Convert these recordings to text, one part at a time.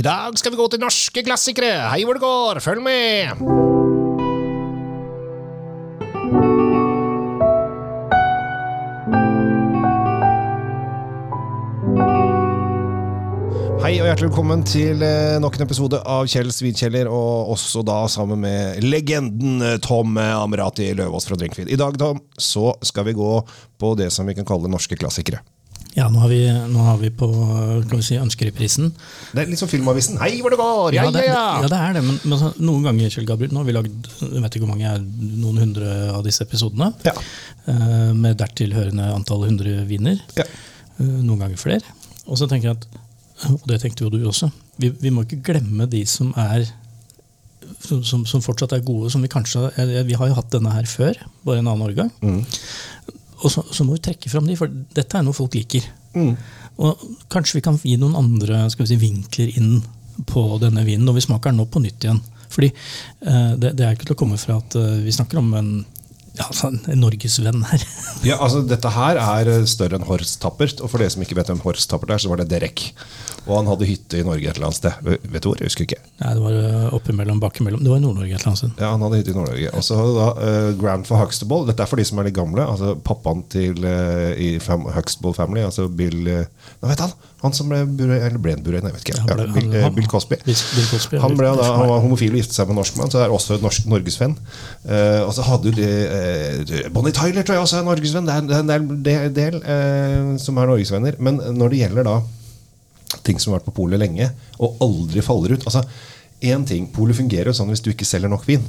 I dag skal vi gå til norske klassikere. Hei hvor det går, følg med! Hei og hjertelig velkommen til eh, nok en episode av Kjell Svidkjeller, og også da sammen med legenden eh, Tom Amrati Løvaas fra Drinkfeed. I dag Tom, så skal vi gå på det som vi kan kalle norske klassikere. Ja, nå har vi, nå har vi på kan vi si, Ønskeriprisen. Det er litt som Filmavisen. Hei hvor det går! Ja, ja, det, ja! ja, det er det. Men, men noen ganger Kjell Gabriel, nå har vi lagd jeg vet ikke hvor mange noen hundre av disse episodene. Ja. eh, med dertil hørende antall hundre viner. Ja. Eh, noen ganger flere. Og så tenker jeg at, og det tenkte jo du også, vi, vi må ikke glemme de som er som, som, som fortsatt er gode. som Vi kanskje, eh, vi har jo hatt denne her før, bare en annen årgang. Mm. Og så, så må vi trekke fram de, for dette er noe folk liker. Mm. Og kanskje vi kan gi noen andre skal vi si, vinkler inn på denne vinen når vi smaker den nå på nytt igjen. Fordi eh, det, det er ikke til å komme fra at eh, vi snakker om en, ja, altså en norgesvenn her. Ja, altså Dette her er eh, større enn Horst Tappert. Og for dere som ikke vet hvem Horst Tappert er, så var det Derek. Og han hadde hytte i Norge et eller annet sted. Vet du hvor? Jeg husker ikke. Nei, det var eh, oppimellom, mellom Det var i Nord-Norge et eller annet sted. Ja, Han hadde hytte i Nord-Norge. Og så hadde da uh, Grandfor Huxtable. Dette er for de som er litt gamle. Altså Pappaen til uh, i fam Huxtable Family, altså Bill uh, Nå vet han? Han som ble ble en burøy, jeg vet ikke. Ja, ble- ja, Bill, han- Bill Cosby. Bill- Cosby, ja. han, ble da, han var homofil og giftet seg med en norskmann, så er også en norsk norgesvenn. Uh, og så hadde jo de Bonnie Tyler tror jeg også er norgesvenn. Det er en del, del uh, som er norgesvenner. Men når det gjelder da ting som har vært på polet lenge, og aldri faller ut altså, en ting, Polet fungerer jo sånn hvis du ikke selger nok vin,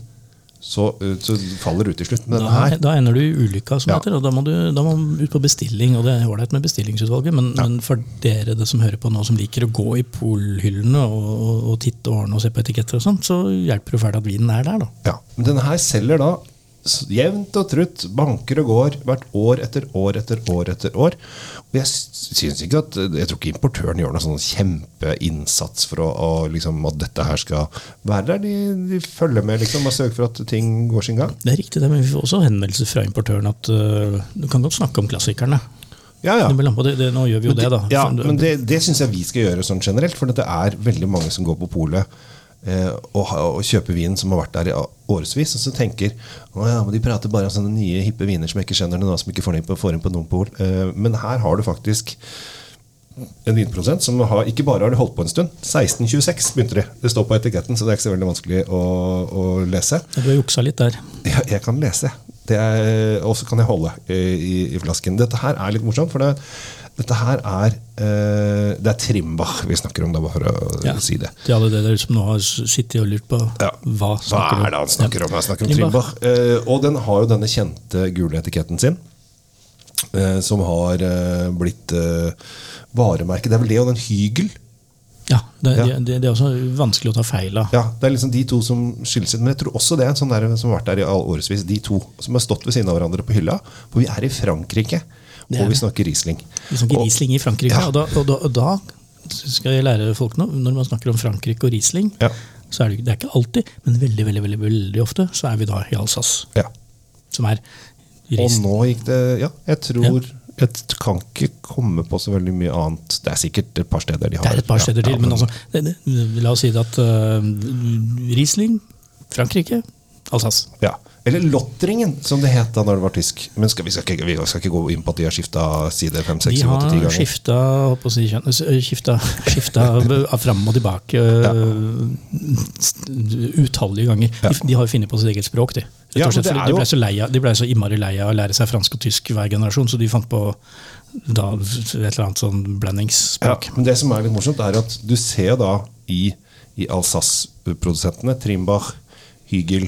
så, uh, så faller det ut til slutt. Men Da, da ender du i ulykka, som Ja. heter, og da må, du, da må du ut på bestilling. og Det er ålreit med bestillingsutvalget, men, men for dere det som hører på nå, som liker å gå i polhyllene og, og, og titte og ordne og se på etiketter, og sånt, så hjelper det fælt at vinen er der. da. Ja, men denne her selger da jevnt og trutt, banker og går, hvert år etter år etter år etter år. Og jeg synes ikke at, jeg tror ikke importøren gjør noen sånn kjempeinnsats for å, å liksom, at dette her skal være der. De, de følger med liksom, og sørger for at ting går sin gang. Det er riktig, det, men vi får også henvendelser fra importøren at uh, du kan godt snakke om klassikerne. Ja, ja. Det, det, nå gjør vi jo det, da. Ja, men det, det syns jeg vi skal gjøre sånn generelt. For det er veldig mange som går på polet og, ha- og kjøper vin som har vært der i årevis, og så tenker ja, men de prater bare om sånne nye, hippe viner som jeg ikke skjønner noe som ikke får inn på, får inn på noen pol. Eh, men her har du faktisk en vinprodusent som har, ikke bare har de holdt på en stund. 1626 begynte de. Det står på etiketten, så det er ikke så veldig vanskelig å, å lese. Du har juksa litt der. Ja, jeg kan lese. Og så kan jeg holde i, i, flasken. Dette her er litt morsomt, for det, dette her er eh, Det er Trimbach vi snakker om, da, bare å Ja. si det. Til alle dere som nå har sittet og lurt på Ja. hva Hva er det han snakker om? Han snakker om Trimbach. Trimbach. Eh, og den har jo denne kjente gule etiketten sin, som har eh, blitt eh, varemerke. Det er vel det og den Hygel. Ja, det, Ja. Det, det er også vanskelig å ta feil av. Ja, Det er liksom de to som skilles ut. Men jeg tror også det er en sånn der som har vært der i årevis. De to som har stått ved siden av hverandre på hylla. For vi er i Frankrike, og vi snakker Riesling. Vi snakker Og- Riesling i Frankrike, Ja. og, da, og, da, og da skal jeg lære folk noe. Når man snakker om Frankrike og Riesling, Ja. så er det, det er ikke alltid, men veldig veldig, veldig, veldig ofte så er vi da i Alsace, Ja. som er Og nå gikk det Ja, jeg tror Jeg kan ikke komme på så veldig mye annet. Det er sikkert et par steder de har Det er et par steder ja, til, ja, men altså, det, det, la oss si det at uh, Riesling, Frankrike, Alsace. ja. Eller Lottringen, som det het da når det var tysk. Men skal, vi, skal ikke, vi skal ikke gå inn på at de har skifta side fem, seks, De åtte, ti har ganger. kjønn- eh, skifta, skifta fram og tilbake eh, utallige ganger. Ja. De, de har jo funnet på sitt eget språk, de. Ja, slett, er de ble så leia, de ble så innmari lei av å lære seg fransk og tysk hver generasjon, så de fant på da, et eller annet sånn Ja, blandingsspråk. men det som er litt morsomt, er at du ser da i, i Alsace-produsentene Trimbach, Hygel,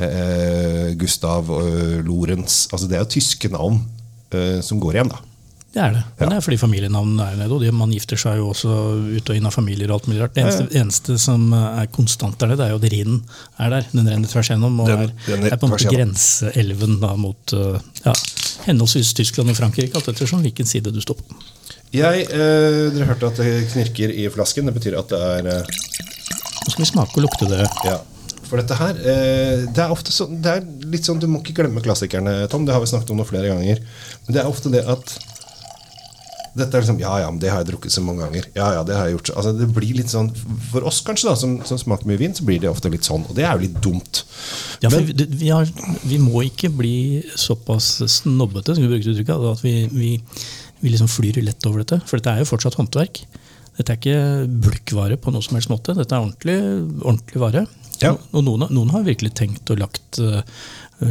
eh, Gustav, eh, Lorentz altså Det er jo tyske navn eh, som går igjen, da. Det er det. Men Ja. det er fordi familienavnene er nede, og de, man gifter seg jo også ut og inn av familier og alt mulig rart. Det eneste, eneste som er konstant der nede, er jo at Rhinen er der. Den renner tvers gjennom og Den- er, den er på en måte grenseelven da mot uh, ja, henholdsvis Tyskland og Frankrike, alt ettersom hvilken side du står på. Jeg, eh, Dere hørte at det knirker i flasken. Det betyr at det er eh, Nå skal vi smake og lukte det. Ja. For dette her eh, Det er ofte så, Det er litt sånn Du må ikke glemme klassikerne, Tom. Det har vi snakket om noe flere ganger. Men det er ofte det at Dette er liksom, Ja, ja, men det har jeg drukket så mange ganger. Ja, ja, det har jeg gjort så. Altså, det blir litt sånn, For oss kanskje da, som, som smaker mye vin, så blir det ofte litt sånn. Og det er jo litt dumt. Ja, for Men- vi, vi, har, vi må ikke bli såpass snobbete som vi brukte uttrykket, at vi, vi, vi liksom flyr lett over dette. For dette er jo fortsatt håndverk. Dette er ikke bulkvare på noe som helst måte. Dette er ordentlig, ordentlig vare. Ja. Og noen, noen har virkelig tenkt og lagt uh,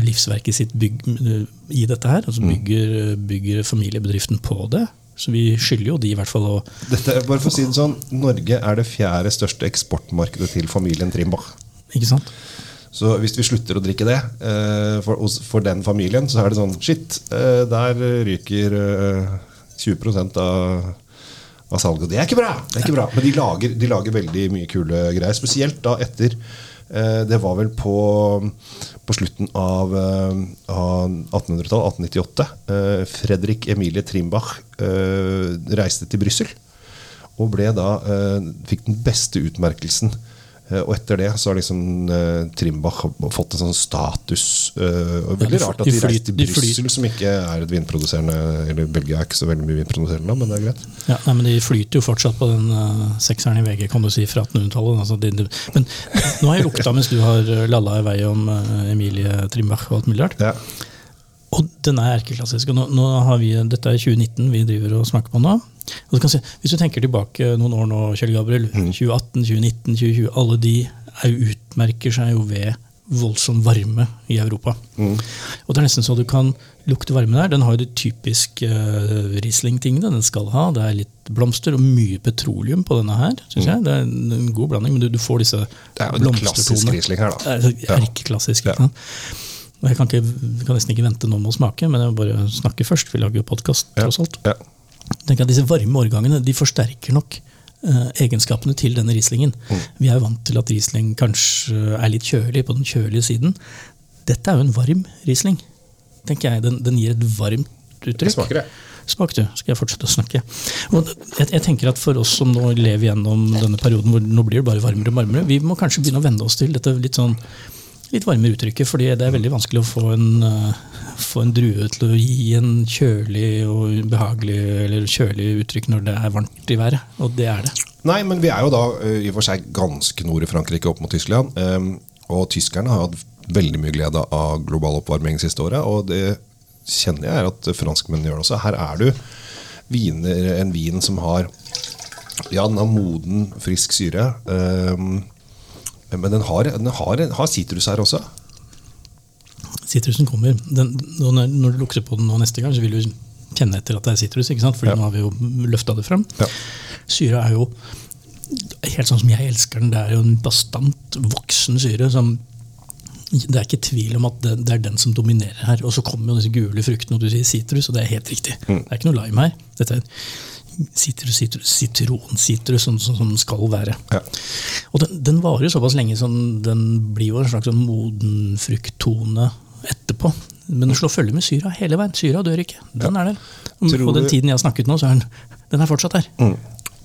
livsverket sitt bygg, uh, i dette her. Altså bygger, bygger familiebedriften på det. Så vi skylder jo de i hvert fall å Dette, er- bare for å si det sånn, Norge er det fjerde største eksportmarkedet til familien Trimbach. Ikke sant? Så hvis vi slutter å drikke det eh, for, for den familien, så er det sånn Shit, eh, der ryker eh, 20% av, av salget. Det er ikke bra! det er ikke bra Men de lager, de lager veldig mye kule greier. Spesielt da etter eh, Det var vel på, på slutten av, eh, av 1800-tallet, 1898. Eh, Fredrik Emilie Trimbach eh, reiste til Brussel og ble da, eh, fikk den beste utmerkelsen. Eh, og etter det så har liksom eh, Trimbach fått en sånn status. Eh, og veldig rart at de de, reiste til Brussel, som ikke er et vinproduserende Eller Belgia er ikke så veldig mye vinproduserende, men det er greit. Ja, nei, men De flyter jo fortsatt på den uh, sekseren i VG kan du si, fra 1800-tallet. Altså, men nå har jeg lukta mens du har eh, lalla i vei om uh, Emilie Trimbach og alt mulig rart. Ja. Den er erkeklassisk. og Nå, nå har vi, dette er 2019 vi driver og smaker på nå. Og du kan se, hvis du tenker tilbake noen år nå, Kjell Gabriel, 2018, 2019, 2020 Alle de er jo, utmerker seg jo ved voldsom varme i Europa. Og det er nesten så du kan lukte varme der. Den har jo de typiske uh, Riesling-tingene den skal ha. Det er litt blomster og mye petroleum på denne her. Synes jeg. Det er en god blanding, men du, du får disse blomstertonene. Det er jo en klassisk. Riesling her, da. Det er. Erkeklassisk. Ja. ikke sant? Og jeg kan, ikke, kan nesten ikke vente nå med å smake, men jeg må bare snakke først. Vi lager jo podkast, Ja. tross alt. Ja. Tenk at Disse varme årgangene de forsterker nok eh, egenskapene til denne Rieslingen. Mm. Vi er jo vant til at Riesling kanskje er litt kjølig på den kjølige siden. Dette er jo en varm Riesling. tenker jeg. Den, den gir et varmt uttrykk. Det smaker det. Smak du, skal jeg fortsette å snakke. Jeg, jeg tenker at For oss som nå lever gjennom denne perioden hvor nå blir det bare varmere og varmere, vi må kanskje begynne å venne oss til dette litt sånn litt varmere uttrykket. fordi det er veldig vanskelig å få en, eh, få en drue til å gi en kjølig og behagelig eller kjølig uttrykk når det er varmt i været. Og det er det. Nei, men vi er jo da ø, i og for seg ganske nord i Frankrike opp mot Tyskland. ehm, og tyskerne har hatt veldig mye glede av global oppvarming siste året. Og det kjenner jeg er at franskmennene gjør det også. Her er du viner, en vin som har Ja, den har moden, frisk syre. ehm, men den har, den har, har sitrus her også. Sitrusen kommer. Den, når, når du lukter på den nå neste gang, så vil du kjenne etter at det er sitrus. ikke sant? Fordi Ja. nå har vi jo løfta det fram. Ja. Syra er jo helt sånn som jeg elsker den. Det er jo en bastant, voksen syre. som det er ikke tvil om at det, det er den som dominerer her. Og så kommer jo disse gule fruktene, og du sier sitrus, og det er helt riktig. Mm. Det er ikke noe lime her. Dette er sitrus, sitrus, sitronsitrus, sånn som som den skal være. Ja. Og den, den varer såpass lenge, som den, den blir jo en slags sånn moden frukttone etterpå. Men den slår følge med syra hele veien. Syra dør ikke. Den er der. Tror på den tiden jeg har snakket nå, så er den, den er fortsatt her. Mm.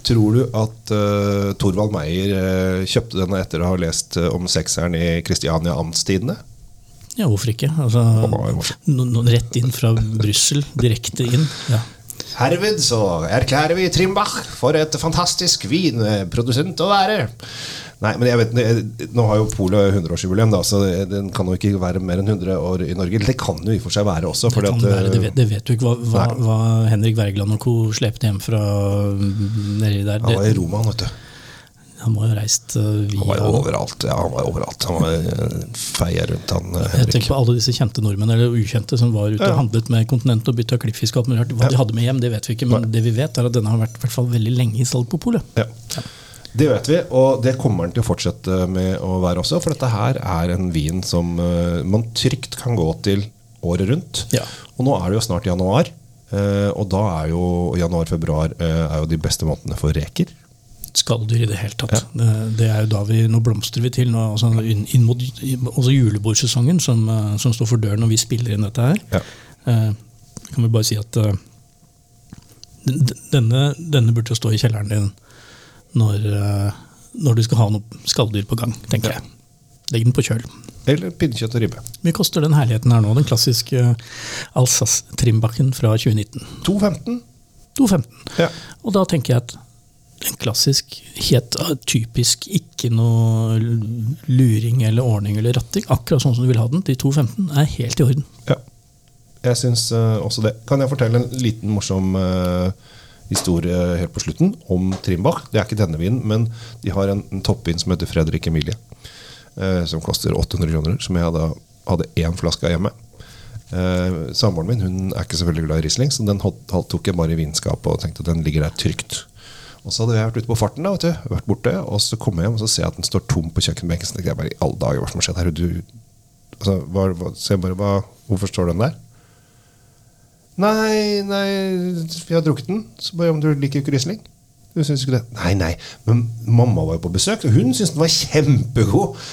Tror du at uh, Thorvald Meyer uh, kjøpte denne etter å ha lest uh, om sekseren i Kristiania Amtstidene? Ja, hvorfor ikke? Altså, rett inn fra Brussel, direkte inn. Ja. Herved så erklærer vi Trimbach for et fantastisk vinprodusent å være. Nei, men jeg vet, Nå har jo Polet 100-årsjubileum, så den kan jo ikke være mer enn 100 år i Norge. Det kan jo i og for seg være også. Det, kan at, være, det, vet, det vet du ikke hva, hva, hva Henrik Wergeland og co. slepte hjem fra mm, nedi der. Han var i Roma, vet du. Han må jo ha reist via Han var jo overalt. Ja, han var overalt. Han var eh, feia rundt, han eh, Jeg tenker på alle disse kjente nordmenn eller ukjente som var ute Ja. og handlet med kontinentet og bytta klippfisk. og alt mulig rart. Hva de hadde med hjem, det vet vi ikke, men det vi vet er at denne har vært i hvert fall veldig lenge i salg på polet. Ja. Det vet vi, og det kommer den til å fortsette med å være også. For dette her er en vin som eh, man trygt kan gå til året rundt. Ja. Og nå er det jo snart januar. eh, og da er jo januar-februar eh, er jo de beste månedene for reker. Skalldyr i det hele tatt. Det, det er jo da vi, Nå blomstrer vi til, nå, altså inn, inn mot også julebordsesongen som, eh, som står for døren når vi spiller inn dette her. Ja. Eh, kan vi bare si at eh, denne, denne burde jo stå i kjelleren din når, eh, når du skal ha noe skalldyr på gang, tenker Ja. jeg. Legg den på kjøl. Eller pinnekjøtt og ribbe. Mye koster den herligheten her nå? Den klassiske Alsace-trimbakken fra 2019. 2,15. 2,15. Ja. Og da tenker jeg at en klassisk, helt typisk, ikke noe luring eller ordning eller ratting, akkurat sånn som du vil ha den, de 2,15 er helt i orden. Ja. Jeg syns eh, også det. Kan jeg fortelle en liten morsom eh, historie helt på slutten om Trimbach? Det er ikke denne vinen, men de har en, en toppvin som heter Fredrik Emilie. eh, som koster 800 kroner. Som jeg hadde, hadde én flaske av hjemme. Samboeren min hun er ikke så veldig glad i Riesling, så den tok jeg bare i vinskapet og tenkte at den ligger der trygt. Og så hadde jeg vært ute på farten, da, vet du, vært borte, og så kommer jeg hjem og så ser jeg at den står tom på kjøkkenbenken. Så jeg bare i alle dager, hva som har skjedd her? Du, altså, hva, hva, så jeg bare, hva, hvorfor står den der? Nei, nei, vi har drukket den. Så bare, om du liker ikke Riesling? Du syns ikke det? Nei, nei, men mamma var jo på besøk, og hun syntes den var kjempegod.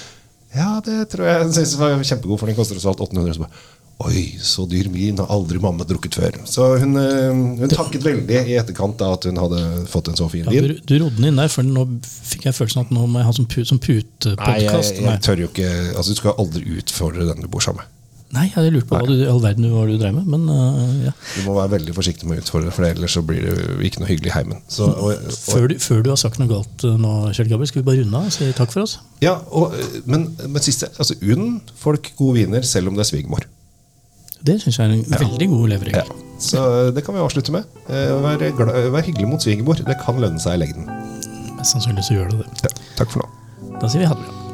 Ja, det tror jeg hun syntes den var kjempegod, for den koster tross alt 800. Så bare, Oi, så dyr vin har aldri mamma drukket før. Så hun, eh, hun takket veldig i etterkant da at hun hadde fått en så fin Ja, vin. du, du rodde den inn der, for nå fikk jeg følelsen at nå må jeg ha sånn, pu, sånn Nei, jeg, jeg tør jo ikke Altså, du skal aldri utfordre den du bor sammen med. Nei, jeg hadde lurt på hva du, all verden hva du drev med, men uh, ja. Du må være veldig forsiktig med å utfordre, for ellers så blir det ikke noe hyggelig i heimen. Så, og, og, Før du, før du har sagt noe galt uh, nå, Kjell Gabriel, skal vi bare runde av og si takk for oss? ja, og, men, men siste altså Unn folk gode viner selv om det er svigermor. Det syns jeg er en veldig god Ja. Så det kan vi avslutte med. Eh, Vær, glad, vær hyggelig mot svigermor. Det kan lønne seg i lengden. Mest sannsynlig så gjør det det. Ja, takk for nå. Da sier vi ha det bra.